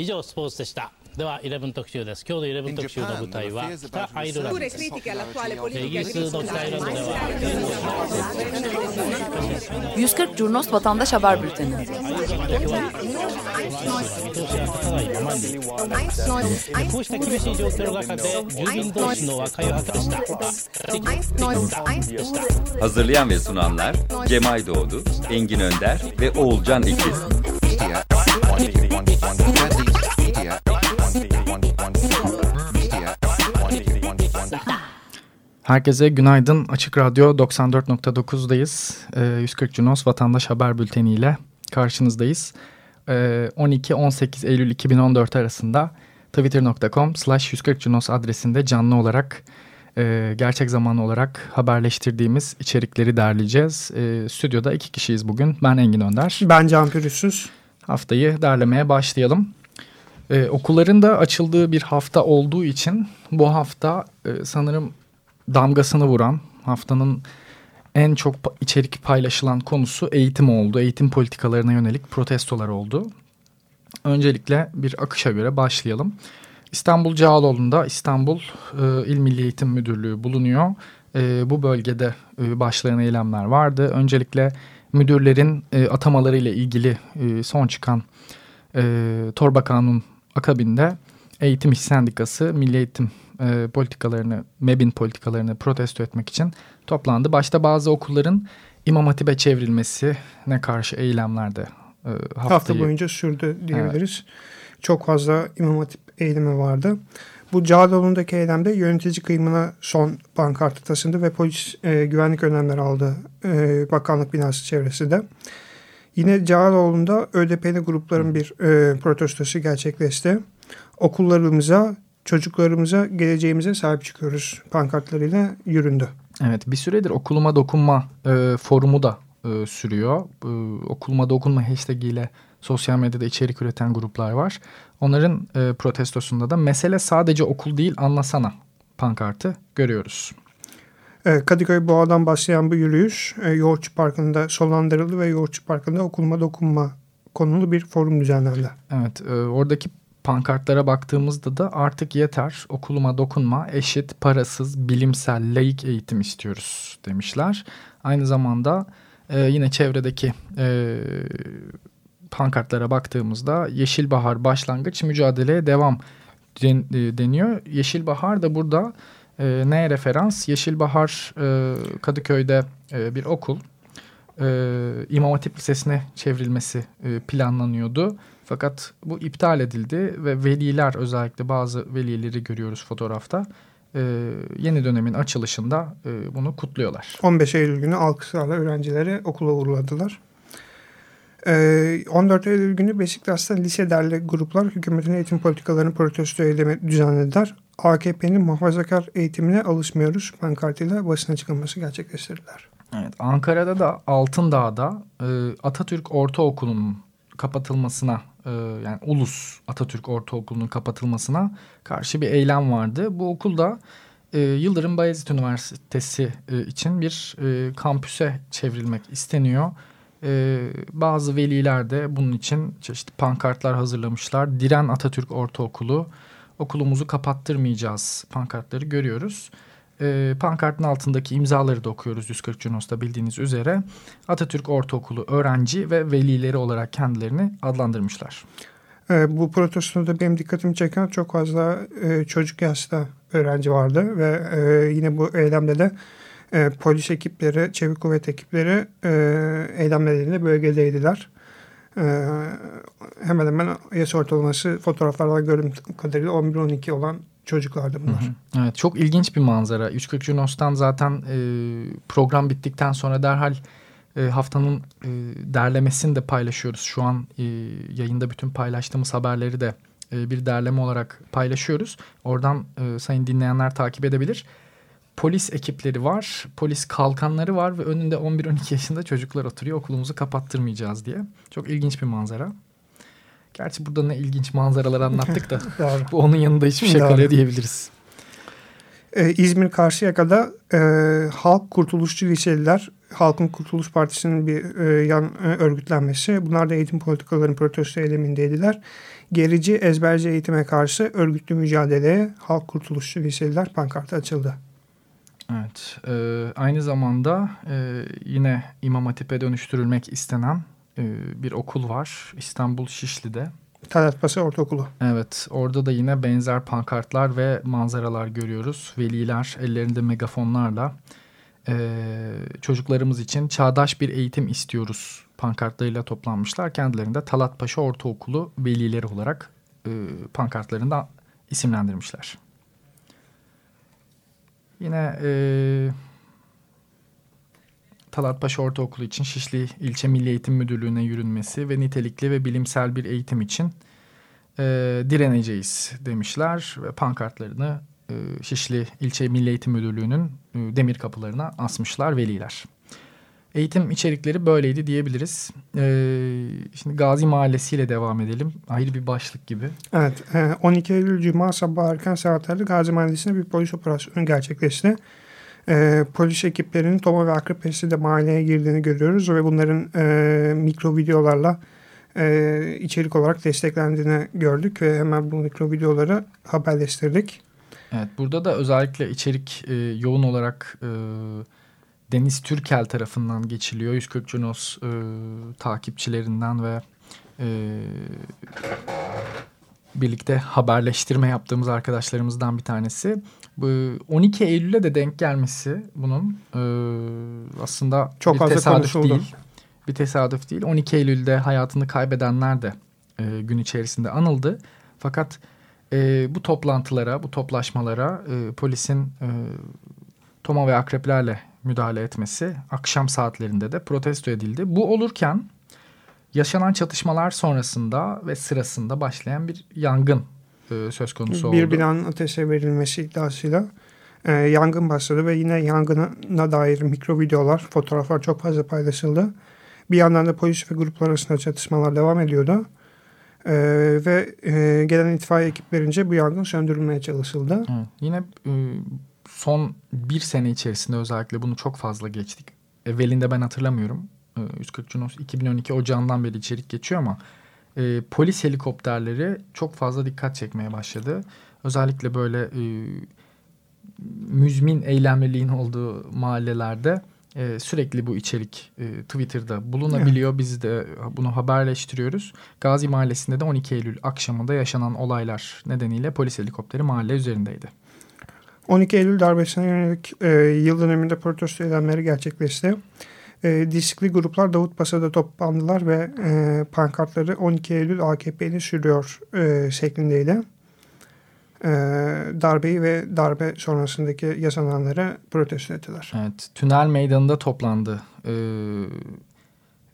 以上スポーツでしたでは11特集です今日の11特集の舞台は北アイルランドですイギリスの北アイルランドでは140 Curnos Vatandaş Haber Bülteni. Hazırlayan ve sunanlar Cemay Doğdu, Engin Önder ve Oğulcan İkiz. Herkese günaydın. Açık Radyo 94.9'dayız. Ee, 140 Cunos Vatandaş Haber Bülteni ile karşınızdayız. Ee, 12-18 Eylül 2014 arasında twitter.com slash 140 Cunos adresinde canlı olarak e, gerçek zamanlı olarak haberleştirdiğimiz içerikleri derleyeceğiz. E, stüdyoda iki kişiyiz bugün. Ben Engin Önder. Ben Can Pürüzsüz. Haftayı derlemeye başlayalım. Ee, okulların da açıldığı bir hafta olduğu için bu hafta e, sanırım damgasını vuran haftanın en çok içerik paylaşılan konusu eğitim oldu. Eğitim politikalarına yönelik protestolar oldu. Öncelikle bir akışa göre başlayalım. İstanbul Cağaloğlu'nda İstanbul e, İl Milli Eğitim Müdürlüğü bulunuyor. E, bu bölgede e, başlayan eylemler vardı. Öncelikle müdürlerin e, atamaları ile ilgili e, son çıkan e, torba kanun akabinde Eğitim İş Sendikası Milli Eğitim e, politikalarını, MEB'in politikalarını protesto etmek için toplandı. Başta bazı okulların İmam Hatip'e çevrilmesine karşı eylemlerde e, haftayı... Hafta boyunca sürdü diyebiliriz. Evet. Çok fazla İmam Hatip eylemi vardı. Bu Cağaloğlu'ndaki eylemde yönetici kıyımına son pankartı taşındı ve polis e, güvenlik önlemleri aldı e, bakanlık binası çevresinde. Yine Cağaloğlu'nda ÖDP'li grupların bir e, protestosu gerçekleşti. Okullarımıza, çocuklarımıza, geleceğimize sahip çıkıyoruz pankartlarıyla yüründü. Evet bir süredir okuluma dokunma e, forumu da e, sürüyor. E, okuluma dokunma hashtag ile sosyal medyada içerik üreten gruplar var. Onların e, protestosunda da mesele sadece okul değil anlasana pankartı görüyoruz. E, Kadıköy Boğa'dan başlayan bu yürüyüş e, Yoğurtçu Parkı'nda sonlandırıldı ve Yoğurtçu Parkı'nda okuluma dokunma konulu bir forum düzenlendi. Evet e, oradaki pankartlara baktığımızda da artık yeter okuluma dokunma eşit parasız bilimsel laik eğitim istiyoruz demişler. Aynı zamanda e, yine çevredeki e, pankartlara baktığımızda Yeşil Bahar başlangıç mücadeleye devam den, e, deniyor. Yeşil Bahar da burada e, neye referans? Yeşil Bahar e, Kadıköy'de e, bir okul. E, İmam Hatip Lisesi'ne çevrilmesi e, planlanıyordu. Fakat bu iptal edildi ve veliler özellikle bazı velileri görüyoruz fotoğrafta. Ee, yeni dönemin açılışında e, bunu kutluyorlar. 15 Eylül günü alkışlarla öğrencileri okula uğurladılar. Ee, 14 Eylül günü Beşiktaş'ta lise derli gruplar hükümetin eğitim politikalarını protesto eylemi düzenlediler. AKP'nin muhafazakar eğitimine alışmıyoruz pankartıyla basına çıkılması gerçekleştirdiler. Evet, Ankara'da da Altındağ'da e, Atatürk Ortaokulu'nun kapatılmasına e, yani Ulus Atatürk Ortaokulu'nun kapatılmasına karşı bir eylem vardı. Bu okulda e, Yıldırım Bayezid Üniversitesi e, için bir e, kampüse çevrilmek isteniyor. E, bazı veliler de bunun için çeşitli pankartlar hazırlamışlar. Diren Atatürk Ortaokulu okulumuzu kapattırmayacağız pankartları görüyoruz e, pankartın altındaki imzaları da okuyoruz 140 Cunos'ta bildiğiniz üzere. Atatürk Ortaokulu öğrenci ve velileri olarak kendilerini adlandırmışlar. E, bu protestoda benim dikkatimi çeken çok fazla e, çocuk yaşta öğrenci vardı ve e, yine bu eylemde de e, polis ekipleri, çevik kuvvet ekipleri e, eylem nedeniyle bölgedeydiler. E, hemen hemen yaş ortalaması fotoğraflardan gördüğüm kadarıyla 11-12 olan çocuklardı bunlar. Hı hı. Evet çok ilginç bir manzara. 340 Junos'tan zaten e, program bittikten sonra derhal e, haftanın e, derlemesini de paylaşıyoruz. Şu an e, yayında bütün paylaştığımız haberleri de e, bir derleme olarak paylaşıyoruz. Oradan e, sayın dinleyenler takip edebilir. Polis ekipleri var, polis kalkanları var ve önünde 11-12 yaşında çocuklar oturuyor okulumuzu kapattırmayacağız diye. Çok ilginç bir manzara. Gerçi burada ne ilginç manzaralar anlattık da bu onun yanında hiçbir şey kalıyor diyebiliriz. Ee, İzmir Karşıyaka'da e, halk kurtuluşçu liseliler Halkın Kurtuluş Partisi'nin bir e, yan e, örgütlenmesi. Bunlar da eğitim politikalarının protesto eylemindeydiler. Gerici ezberci eğitime karşı örgütlü mücadeleye Halk Kurtuluşçu Liseliler pankartı açıldı. Evet, e, aynı zamanda e, yine İmam Hatip'e dönüştürülmek istenen bir okul var İstanbul Şişli'de. Talat Paşa Ortaokulu. Evet, orada da yine benzer pankartlar ve manzaralar görüyoruz. Veliler ellerinde megafonlarla e, çocuklarımız için çağdaş bir eğitim istiyoruz pankartlarıyla toplanmışlar. Kendilerinde Talat Paşa Ortaokulu velileri olarak e, pankartlarında isimlendirmişler. Yine e, Talat Paşa Ortaokulu için Şişli İlçe Milli Eğitim Müdürlüğü'ne yürünmesi ve nitelikli ve bilimsel bir eğitim için e, direneceğiz demişler ve pankartlarını e, Şişli İlçe Milli Eğitim Müdürlüğü'nün e, demir kapılarına asmışlar veliler. Eğitim içerikleri böyleydi diyebiliriz. Ee, şimdi Gazi Mahallesi ile devam edelim. Ayrı bir başlık gibi. Evet. 12 Eylül Cuma sabah erken saatlerde Gazi Mahallesi'nde bir polis operasyonu gerçekleşti. Ee, polis ekiplerinin Toma ve Akrep de mahalleye girdiğini görüyoruz ve bunların e, mikro videolarla e, içerik olarak desteklendiğini gördük ve hemen bu mikro videoları haberleştirdik. Evet burada da özellikle içerik e, yoğun olarak e, Deniz Türkel tarafından geçiliyor. 140 Junos e, takipçilerinden ve e, birlikte haberleştirme yaptığımız arkadaşlarımızdan bir tanesi. Bu 12 Eylül'e de denk gelmesi bunun e, aslında Çok bir tesadüf konuşuldu. değil. Bir tesadüf değil. 12 Eylül'de hayatını kaybedenler de e, gün içerisinde anıldı. Fakat e, bu toplantılara, bu toplaşmalara polisin toma ve akreplerle müdahale etmesi akşam saatlerinde de protesto edildi. Bu olurken yaşanan çatışmalar sonrasında ve sırasında başlayan bir yangın e, söz konusu oldu. Bir binanın ateşe verilmesi iddiasıyla e, yangın başladı ve yine yangına dair mikro videolar, fotoğraflar çok fazla paylaşıldı. Bir yandan da polis ve gruplar arasında çatışmalar devam ediyordu. Ee, ve e, gelen itfaiye ekiplerince bu yangın söndürülmeye çalışıldı. Evet, yine e, son bir sene içerisinde özellikle bunu çok fazla geçtik. Evvelinde ben hatırlamıyorum. E, 140 Junos 2012 ocağından beri içerik geçiyor ama e, polis helikopterleri çok fazla dikkat çekmeye başladı. Özellikle böyle e, müzmin eylemliliğin olduğu mahallelerde e, sürekli bu içerik e, Twitter'da bulunabiliyor. Evet. Biz de bunu haberleştiriyoruz. Gazi Mahallesi'nde de 12 Eylül akşamında yaşanan olaylar nedeniyle polis helikopteri mahalle üzerindeydi. 12 Eylül darbesine yönelik e, yıl döneminde protesto eylemleri gerçekleşti. E, diskli gruplar Davutpaşa'da toplandılar ve e, pankartları 12 Eylül AKP'ni sürüyor e, şeklindeydi e, darbeyi ve darbe sonrasındaki yaşananları protesto ettiler. Evet, Tünel Meydanı'nda toplandı ee,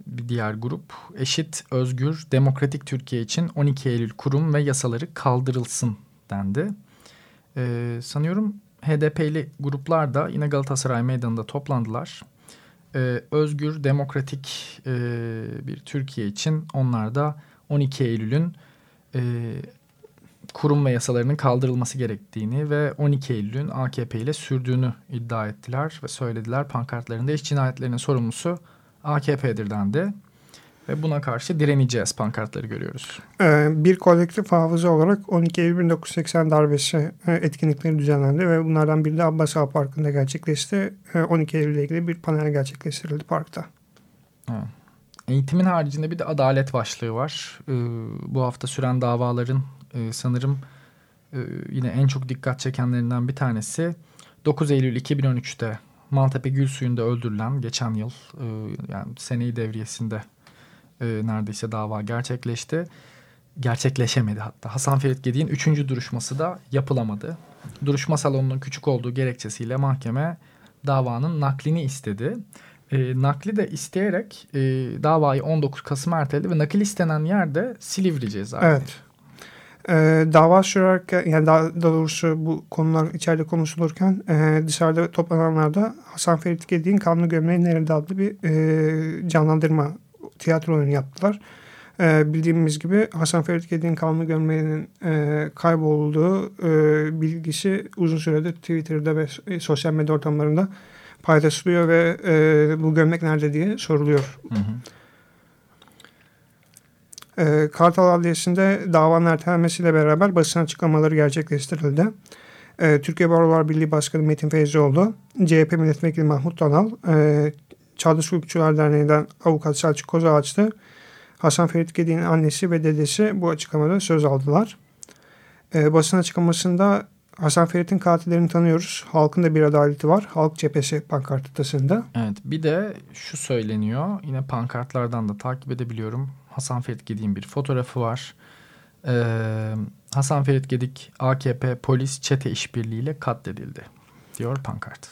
bir diğer grup. Eşit, özgür, demokratik Türkiye için 12 Eylül kurum ve yasaları kaldırılsın dendi. Ee, sanıyorum HDP'li gruplar da yine Galatasaray Meydanı'nda toplandılar. Ee, özgür, demokratik e, bir Türkiye için onlar da 12 Eylül'ün e, kurum ve yasalarının kaldırılması gerektiğini ve 12 Eylül'ün AKP ile sürdüğünü iddia ettiler ve söylediler. Pankartlarında iş cinayetlerinin sorumlusu AKP'dir dendi. Ve buna karşı direneceğiz pankartları görüyoruz. Ee, bir kolektif hafıza olarak 12 Eylül 1980 darbesi e, etkinlikleri düzenlendi ve bunlardan biri de Abbas Ağa Parkı'nda gerçekleşti. 12 Eylül ile ilgili bir panel gerçekleştirildi parkta. Evet. Eğitimin haricinde bir de adalet başlığı var. Ee, bu hafta süren davaların e, sanırım e, yine en çok dikkat çekenlerinden bir tanesi 9 Eylül 2013'te Maltepe Gül Suyu'nda öldürülen geçen yıl e, yani seneyi devriyesinde e, neredeyse dava gerçekleşti. Gerçekleşemedi hatta. Hasan Ferit Gedi'nin üçüncü duruşması da yapılamadı. Duruşma salonunun küçük olduğu gerekçesiyle mahkeme davanın naklini istedi. E, nakli de isteyerek e, davayı 19 Kasım erteledi ve nakil istenen yerde Silivri cezaevi. Evet. E, dava sürerken yani daha, daha doğrusu bu konular içeride konuşulurken e, dışarıda toplananlarda Hasan Ferit Gedi'nin Kanlı Gömleği Nerede adlı bir e, canlandırma tiyatro oyunu yaptılar. E, bildiğimiz gibi Hasan Ferit Gedi'nin Kanlı Gömleği'nin e, kaybolduğu e, bilgisi uzun süredir Twitter'da ve sosyal medya ortamlarında paylaşılıyor ve e, bu gömlek nerede diye soruluyor. Hı hı. E, Kartal Adliyesi'nde davanın ertelenmesiyle beraber basın açıklamaları gerçekleştirildi. E, Türkiye Barolar Birliği Başkanı Metin Feyzioğlu, CHP Milletvekili Mahmut Tanal, e, Çağdaş Hukukçular Derneği'nden avukat Selçuk Kozağaçlı, Hasan Ferit Gedi'nin annesi ve dedesi bu açıklamada söz aldılar. E, basın açıklamasında Hasan Ferit'in katillerini tanıyoruz. Halkın da bir adaleti var. Halk cephesi pankartıtasında. Evet bir de şu söyleniyor. Yine pankartlardan da takip edebiliyorum. Hasan Ferit Gedik'in bir fotoğrafı var. Ee, Hasan Ferit Gedik AKP polis çete işbirliğiyle katledildi diyor pankart.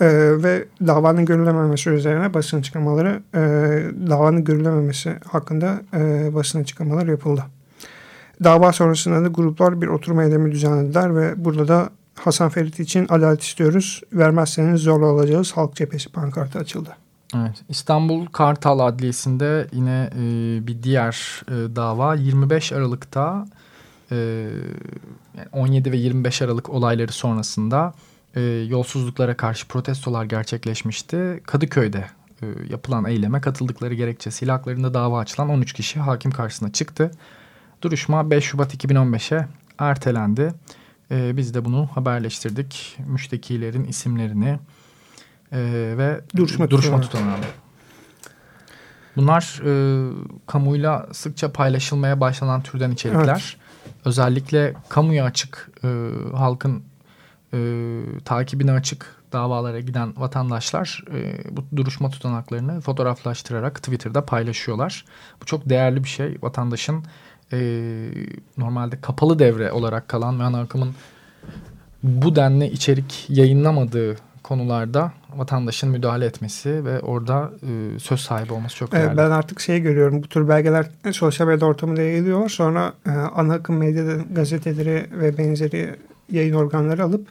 Ee, ve davanın görülememesi üzerine basın açıklamaları e, davanın görülememesi hakkında e, basın açıklamaları yapıldı. Dava sonrasında da gruplar bir oturma eylemi düzenlediler ve burada da Hasan Ferit için adalet istiyoruz. Vermezseniz zorla alacağız. Halk cephesi pankartı açıldı. Evet, İstanbul Kartal Adliyesi'nde yine e, bir diğer e, dava 25 Aralık'ta e, 17 ve 25 Aralık olayları sonrasında e, yolsuzluklara karşı protestolar gerçekleşmişti. Kadıköy'de e, yapılan eyleme katıldıkları gerekçesiyle haklarında dava açılan 13 kişi hakim karşısına çıktı. Duruşma 5 Şubat 2015'e ertelendi. E, biz de bunu haberleştirdik. Müştekilerin isimlerini e, ve duruşma, duruşma tutanağı. Bunlar e, kamuyla sıkça paylaşılmaya başlanan türden içerikler. Evet. Özellikle kamuya açık, e, halkın e, takibine açık davalara giden vatandaşlar e, bu duruşma tutanaklarını fotoğraflaştırarak Twitter'da paylaşıyorlar. Bu çok değerli bir şey. Vatandaşın e, normalde kapalı devre olarak kalan ve ana akımın bu denli içerik yayınlamadığı konularda vatandaşın müdahale etmesi ve orada e, söz sahibi olması çok değerli. Evet, ben artık şey görüyorum bu tür belgeler sosyal medya ortamında yayılıyor. Sonra e, ana akım medyada gazeteleri ve benzeri yayın organları alıp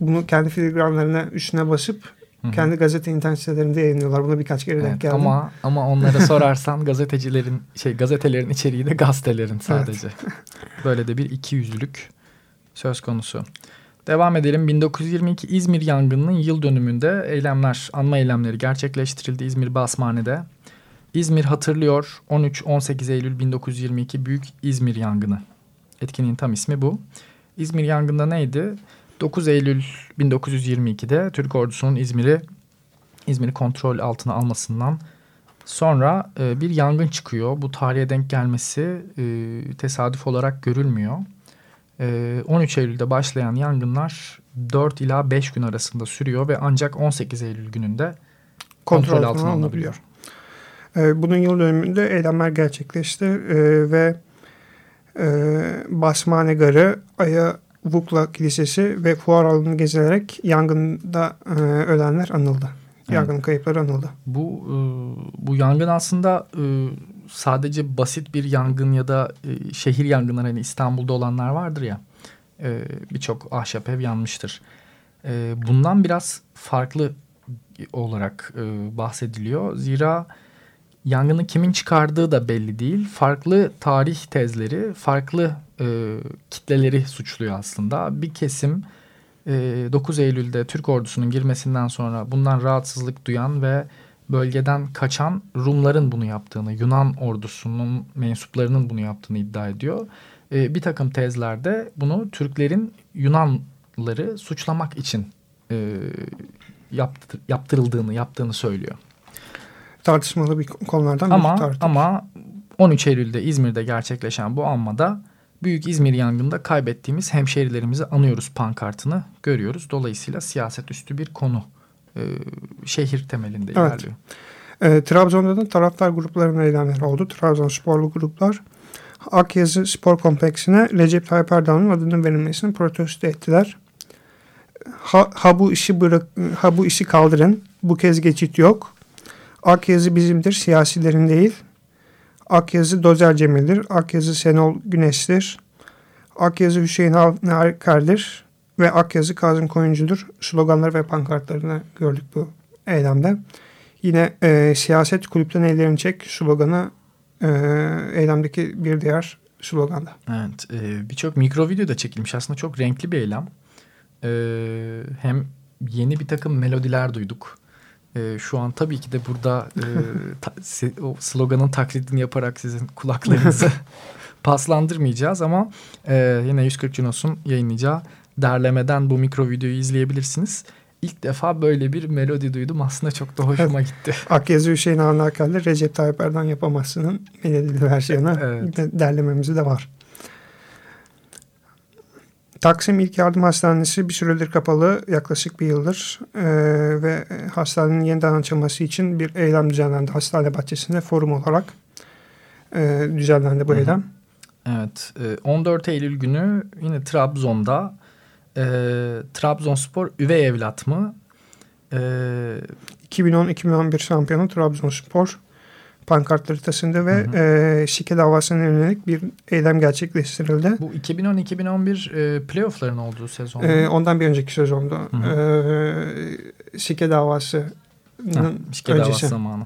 bunu kendi filigranlarına üstüne basıp Hı-hı. kendi gazete internet sitelerinde yayınlıyorlar. Buna birkaç kere evet, denk geldim. Ama ama onlara sorarsan gazetecilerin şey gazetelerin içeriği de gazetelerin sadece. Evet. Böyle de bir iki yüzlülük söz konusu. Devam edelim. 1922 İzmir yangınının yıl dönümünde eylemler, anma eylemleri gerçekleştirildi İzmir Basmane'de. İzmir hatırlıyor 13-18 Eylül 1922 Büyük İzmir yangını. Etkinliğin tam ismi bu. İzmir yangında neydi? 9 Eylül 1922'de Türk ordusunun İzmir'i İzmir'i kontrol altına almasından sonra e, bir yangın çıkıyor. Bu tarihe denk gelmesi e, tesadüf olarak görülmüyor. E, 13 Eylül'de başlayan yangınlar 4 ila 5 gün arasında sürüyor ve ancak 18 Eylül gününde kontrol, kontrol altına alınabiliyor. E, bunun yıl dönümünde eylemler gerçekleşti e, ve Basmane Garı, Aya Vukla Kilisesi ve fuar alanını gezilerek yangında e, ölenler anıldı. Yangın evet. kayıpları anıldı. Bu e, bu yangın aslında e, sadece basit bir yangın ya da e, şehir yangınları hani İstanbul'da olanlar vardır ya. E, Birçok ahşap ev yanmıştır. E, bundan biraz farklı olarak e, bahsediliyor. Zira yangını kimin çıkardığı da belli değil. Farklı tarih tezleri, farklı e, kitleleri suçluyor aslında. Bir kesim e, 9 Eylül'de Türk ordusunun girmesinden sonra bundan rahatsızlık duyan ve bölgeden kaçan Rumların bunu yaptığını, Yunan ordusunun mensuplarının bunu yaptığını iddia ediyor. E, bir takım tezlerde bunu Türklerin Yunanları suçlamak için e, yaptır, yaptırıldığını, yaptığını söylüyor. Tartışmalı bir konulardan ama, bir tartış. Ama 13 Eylül'de İzmir'de gerçekleşen bu anmada Büyük İzmir yangında kaybettiğimiz hemşerilerimizi anıyoruz pankartını görüyoruz. Dolayısıyla siyaset üstü bir konu e, şehir temelinde evet. ilerliyor. E, Trabzon'da da taraftar gruplarının eylemleri oldu. Trabzon sporlu gruplar Akyazı Spor Kompleksine Recep Tayyip Erdoğan'ın adının verilmesini protesto ettiler. Ha, ha bu işi bırak, ha bu işi kaldırın. Bu kez geçit yok. Akyazı bizimdir, siyasilerin değil. Akyazı Dozer Cemil'dir. Akyazı Senol Güneş'tir. Akyazı Hüseyin Avnerker'dir. Ve Akyazı Kazım Koyuncu'dur. Sloganları ve pankartlarını gördük bu eylemde. Yine e, siyaset kulüpten ellerini çek sloganı e, eylemdeki bir diğer sloganda. Evet. E, Birçok mikro video da çekilmiş. Aslında çok renkli bir eylem. E, hem yeni bir takım melodiler duyduk E, şu an tabii ki de burada e, ta, o sloganın taklidini yaparak sizin kulaklarınızı paslandırmayacağız ama e, yine 140 Cunos'un yayınlayacağı derlemeden bu mikro videoyu izleyebilirsiniz. İlk defa böyle bir melodi duydum. Aslında çok da hoşuma gitti. Akyazı Hüseyin Avnakal'de Recep Tayyip Erdoğan yapamazsının melodili versiyonu evet. derlememizi de var. Taksim İlk Yardım Hastanesi bir süredir kapalı yaklaşık bir yıldır ee, ve hastanenin yeniden açılması için bir eylem düzenlendi. Hastane bahçesinde forum olarak e, düzenlendi bu Hı -hı. eylem. Evet 14 Eylül günü yine Trabzon'da e, Trabzonspor üvey evlat mı? E, 2010-2011 şampiyonu Trabzonspor pankartları taşındı ve hı hı. E, şike davasına yönelik bir eylem gerçekleştirildi. Bu 2010-2011 e, playoffların olduğu sezon. E, ondan bir önceki sezonda. Hı hı. E, şike davası şike öncesi. davası zamanı.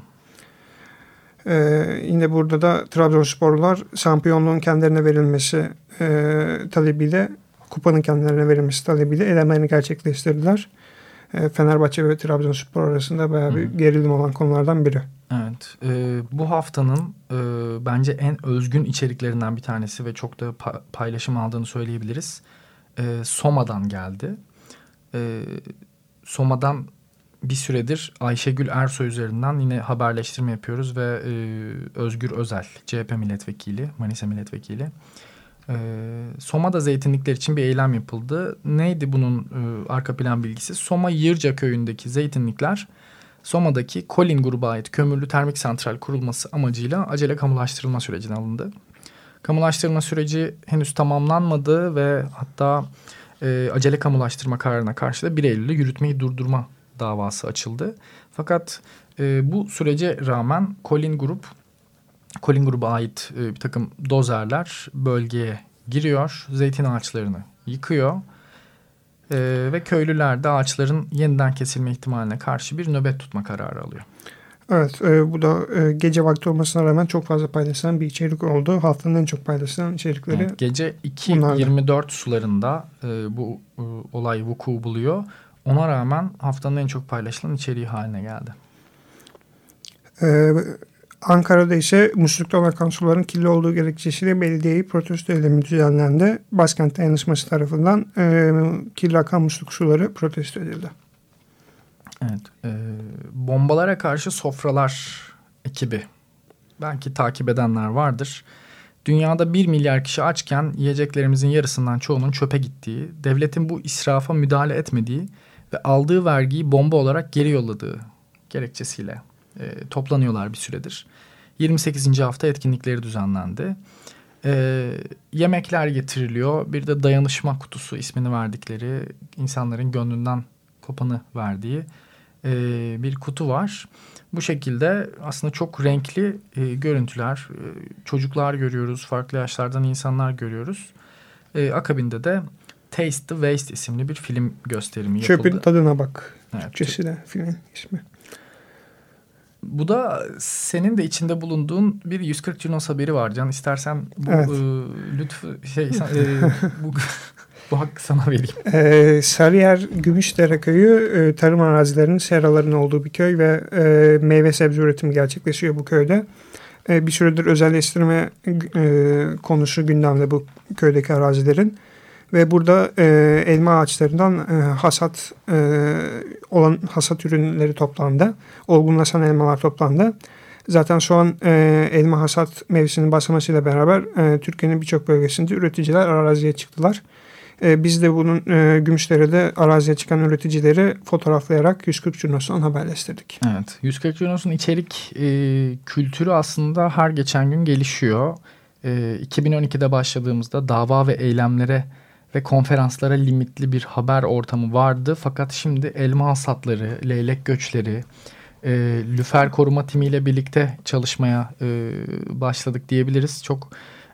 Ee, yine burada da Trabzonsporlular şampiyonluğun kendilerine verilmesi e, talebiyle kupanın kendilerine verilmesi talebiyle elemlerini gerçekleştirdiler. E, Fenerbahçe ve Trabzonspor arasında bayağı bir gerilim olan konulardan biri. Evet. E, bu haftanın e, bence en özgün içeriklerinden bir tanesi ve çok da pa paylaşım aldığını söyleyebiliriz. E, Soma'dan geldi. E, Soma'dan bir süredir Ayşegül Ersoy üzerinden yine haberleştirme yapıyoruz ve e, Özgür Özel, CHP milletvekili, Manisa milletvekili. E, Soma'da zeytinlikler için bir eylem yapıldı. Neydi bunun e, arka plan bilgisi? Soma Yırca köyündeki zeytinlikler Soma'daki Kolin gruba ait kömürlü termik santral kurulması amacıyla acele kamulaştırılma sürecine alındı. Kamulaştırma süreci henüz tamamlanmadı ve hatta e, acele kamulaştırma kararına karşı da 1 Eylül'de yürütmeyi durdurma davası açıldı. Fakat e, bu sürece rağmen Colin Grup, Colin Grup'a ait e, bir takım dozerler bölgeye giriyor, zeytin ağaçlarını yıkıyor e, ve köylüler de ağaçların yeniden kesilme ihtimaline karşı bir nöbet tutma kararı alıyor. Evet e, bu da e, gece vakti olmasına rağmen çok fazla paylaşılan bir içerik oldu. Haftanın en çok paylaşılan içerikleri. Evet, gece 2.24 sularında e, bu e, olay vuku buluyor. Ona rağmen haftanın en çok paylaşılan içeriği haline geldi. Ee, Ankara'da ise muslukta akan suların kirli olduğu gerekçesiyle belediyeyi protesto eylemi düzenlendi. Başkent dayanışması tarafından e, kirli akan musluk suları protesto edildi. Evet. E, bombalara karşı sofralar ekibi. Belki takip edenler vardır. Dünyada bir milyar kişi açken yiyeceklerimizin yarısından çoğunun çöpe gittiği, devletin bu israfa müdahale etmediği ve aldığı vergiyi bomba olarak geri yolladığı gerekçesiyle e, toplanıyorlar bir süredir. 28. hafta etkinlikleri düzenlendi. E, yemekler getiriliyor. Bir de dayanışma kutusu ismini verdikleri insanların gönlünden kopanı verdiği e, bir kutu var. Bu şekilde aslında çok renkli e, görüntüler, e, çocuklar görüyoruz, farklı yaşlardan insanlar görüyoruz. E, akabinde de Taste the Waste isimli bir film gösterimi yapıldı. Çöpün tadına bak. Evet. Türkçesi de filmin ismi. Bu da senin de içinde bulunduğun bir 140 Cunos haberi var Can. İstersen bu evet. e, lütfü şey e, bu bu hakkı sana vereyim. Ee, Sarıyer Gümüşdere Köyü e, tarım arazilerinin seraların olduğu bir köy ve e, meyve sebze üretimi gerçekleşiyor bu köyde. E, bir süredir özelleştirme e, konusu gündemde bu köydeki arazilerin. Ve burada e, elma ağaçlarından e, hasat e, olan hasat ürünleri toplandı. Olgunlaşan elmalar toplandı. Zaten şu an e, elma hasat mevsiminin başlamasıyla beraber e, Türkiye'nin birçok bölgesinde üreticiler araziye çıktılar. E, biz de bunun e, Gümüşdere'de araziye çıkan üreticileri fotoğraflayarak 140 Cunos'tan haberleştirdik. Evet 140 Cunos'un içerik e, kültürü aslında her geçen gün gelişiyor. E, 2012'de başladığımızda dava ve eylemlere ve konferanslara limitli bir haber ortamı vardı. Fakat şimdi elma hasatları, leylek göçleri, e, lüfer koruma timiyle birlikte çalışmaya e, başladık diyebiliriz. Çok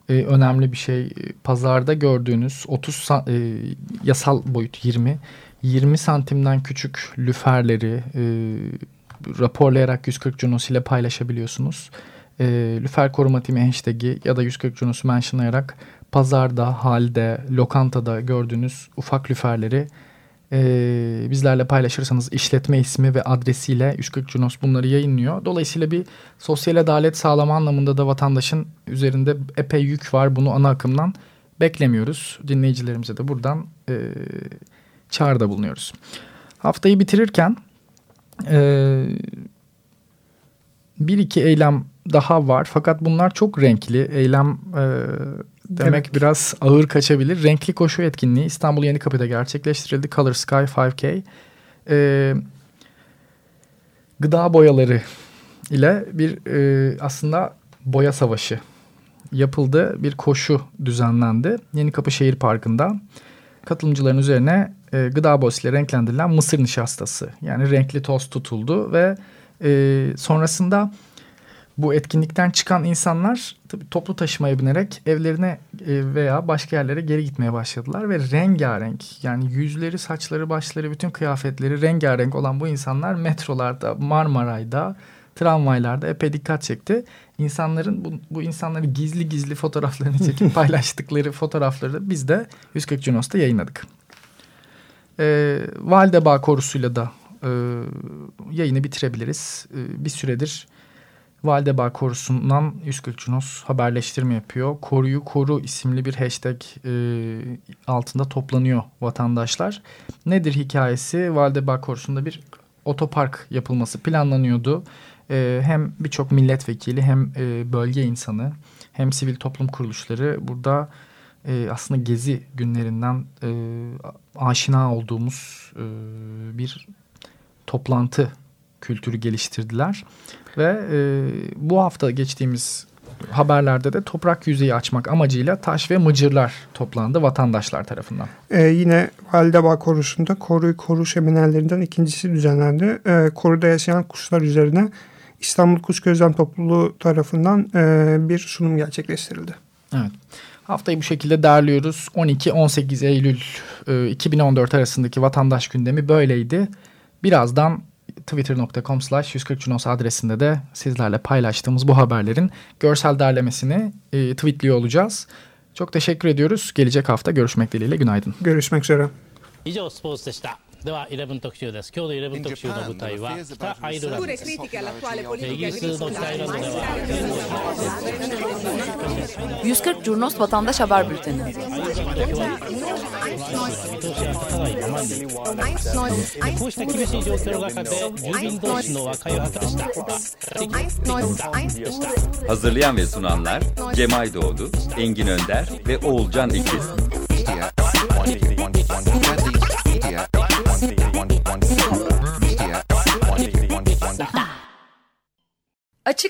e, önemli bir şey. Pazarda gördüğünüz 30 e, yasal boyut 20, 20 santimden küçük lüferleri e, raporlayarak 140 Junos ile paylaşabiliyorsunuz. E, lüfer koruma timi hashtag'i ya da 140 Junos'u mentionlayarak pazarda, halde, lokantada gördüğünüz ufak lüferleri e, bizlerle paylaşırsanız işletme ismi ve adresiyle 140 Junos bunları yayınlıyor. Dolayısıyla bir sosyal adalet sağlama anlamında da vatandaşın üzerinde epey yük var. Bunu ana akımdan beklemiyoruz. Dinleyicilerimize de buradan e, çağrıda bulunuyoruz. Haftayı bitirirken e, bir iki eylem daha var. Fakat bunlar çok renkli. Eylem e, demek evet. biraz ağır kaçabilir. Renkli koşu etkinliği İstanbul Yenikapı'da gerçekleştirildi. Color Sky 5K. E, gıda boyaları ile bir e, aslında boya savaşı yapıldı. Bir koşu düzenlendi. Yenikapı Şehir Parkı'nda katılımcıların üzerine e, gıda boyasıyla renklendirilen mısır nişastası yani renkli toz tutuldu ve e, sonrasında bu etkinlikten çıkan insanlar tabii toplu taşımaya binerek evlerine e, veya başka yerlere geri gitmeye başladılar ve rengarenk yani yüzleri, saçları, başları, bütün kıyafetleri rengarenk olan bu insanlar metrolarda, Marmaray'da, tramvaylarda epey dikkat çekti. İnsanların bu, bu insanları gizli gizli fotoğraflarını çekip paylaştıkları fotoğrafları biz de 140 Junos'ta yayınladık. E, Validebağ korusuyla da e, yayını bitirebiliriz. E, bir süredir Validebağ korusundan 140 Junos haberleştirme yapıyor. Koruyu koru isimli bir hashtag e, altında toplanıyor vatandaşlar. Nedir hikayesi? Validebağ korusunda bir otopark yapılması planlanıyordu. E, hem birçok milletvekili hem e, bölge insanı hem sivil toplum kuruluşları burada e, aslında gezi günlerinden e, aşina olduğumuz e, bir toplantı kültürü geliştirdiler. Ve e, bu hafta geçtiğimiz haberlerde de toprak yüzeyi açmak amacıyla taş ve mıcırlar toplandı vatandaşlar tarafından. Ee, yine Validebağ Korusu'nda Koruyu Koru şeminellerinden ikincisi düzenlendi. Ee, koruda yaşayan kuşlar üzerine İstanbul Kuş Gözlem Topluluğu tarafından e, bir sunum gerçekleştirildi. Evet. Haftayı bu şekilde derliyoruz. 12-18 Eylül e, 2014 arasındaki vatandaş gündemi böyleydi. Birazdan twitter.com slash 140 Junos adresinde de sizlerle paylaştığımız bu haberlerin görsel derlemesini e, tweetliyor olacağız. Çok teşekkür ediyoruz. Gelecek hafta görüşmek dileğiyle günaydın. Görüşmek üzere. 以上スポーツでした では11特集です今日の11特集の舞台は北アイルランドですイギリスの北アイルランドでは140 Curnos Vatandaş Haber Bülteni こうした厳しい状況の中で住民同士の和解を図りした Hazırlayan ve sunanlar Cemay Doğdu, Engin Önder ve Oğulcan İkiz.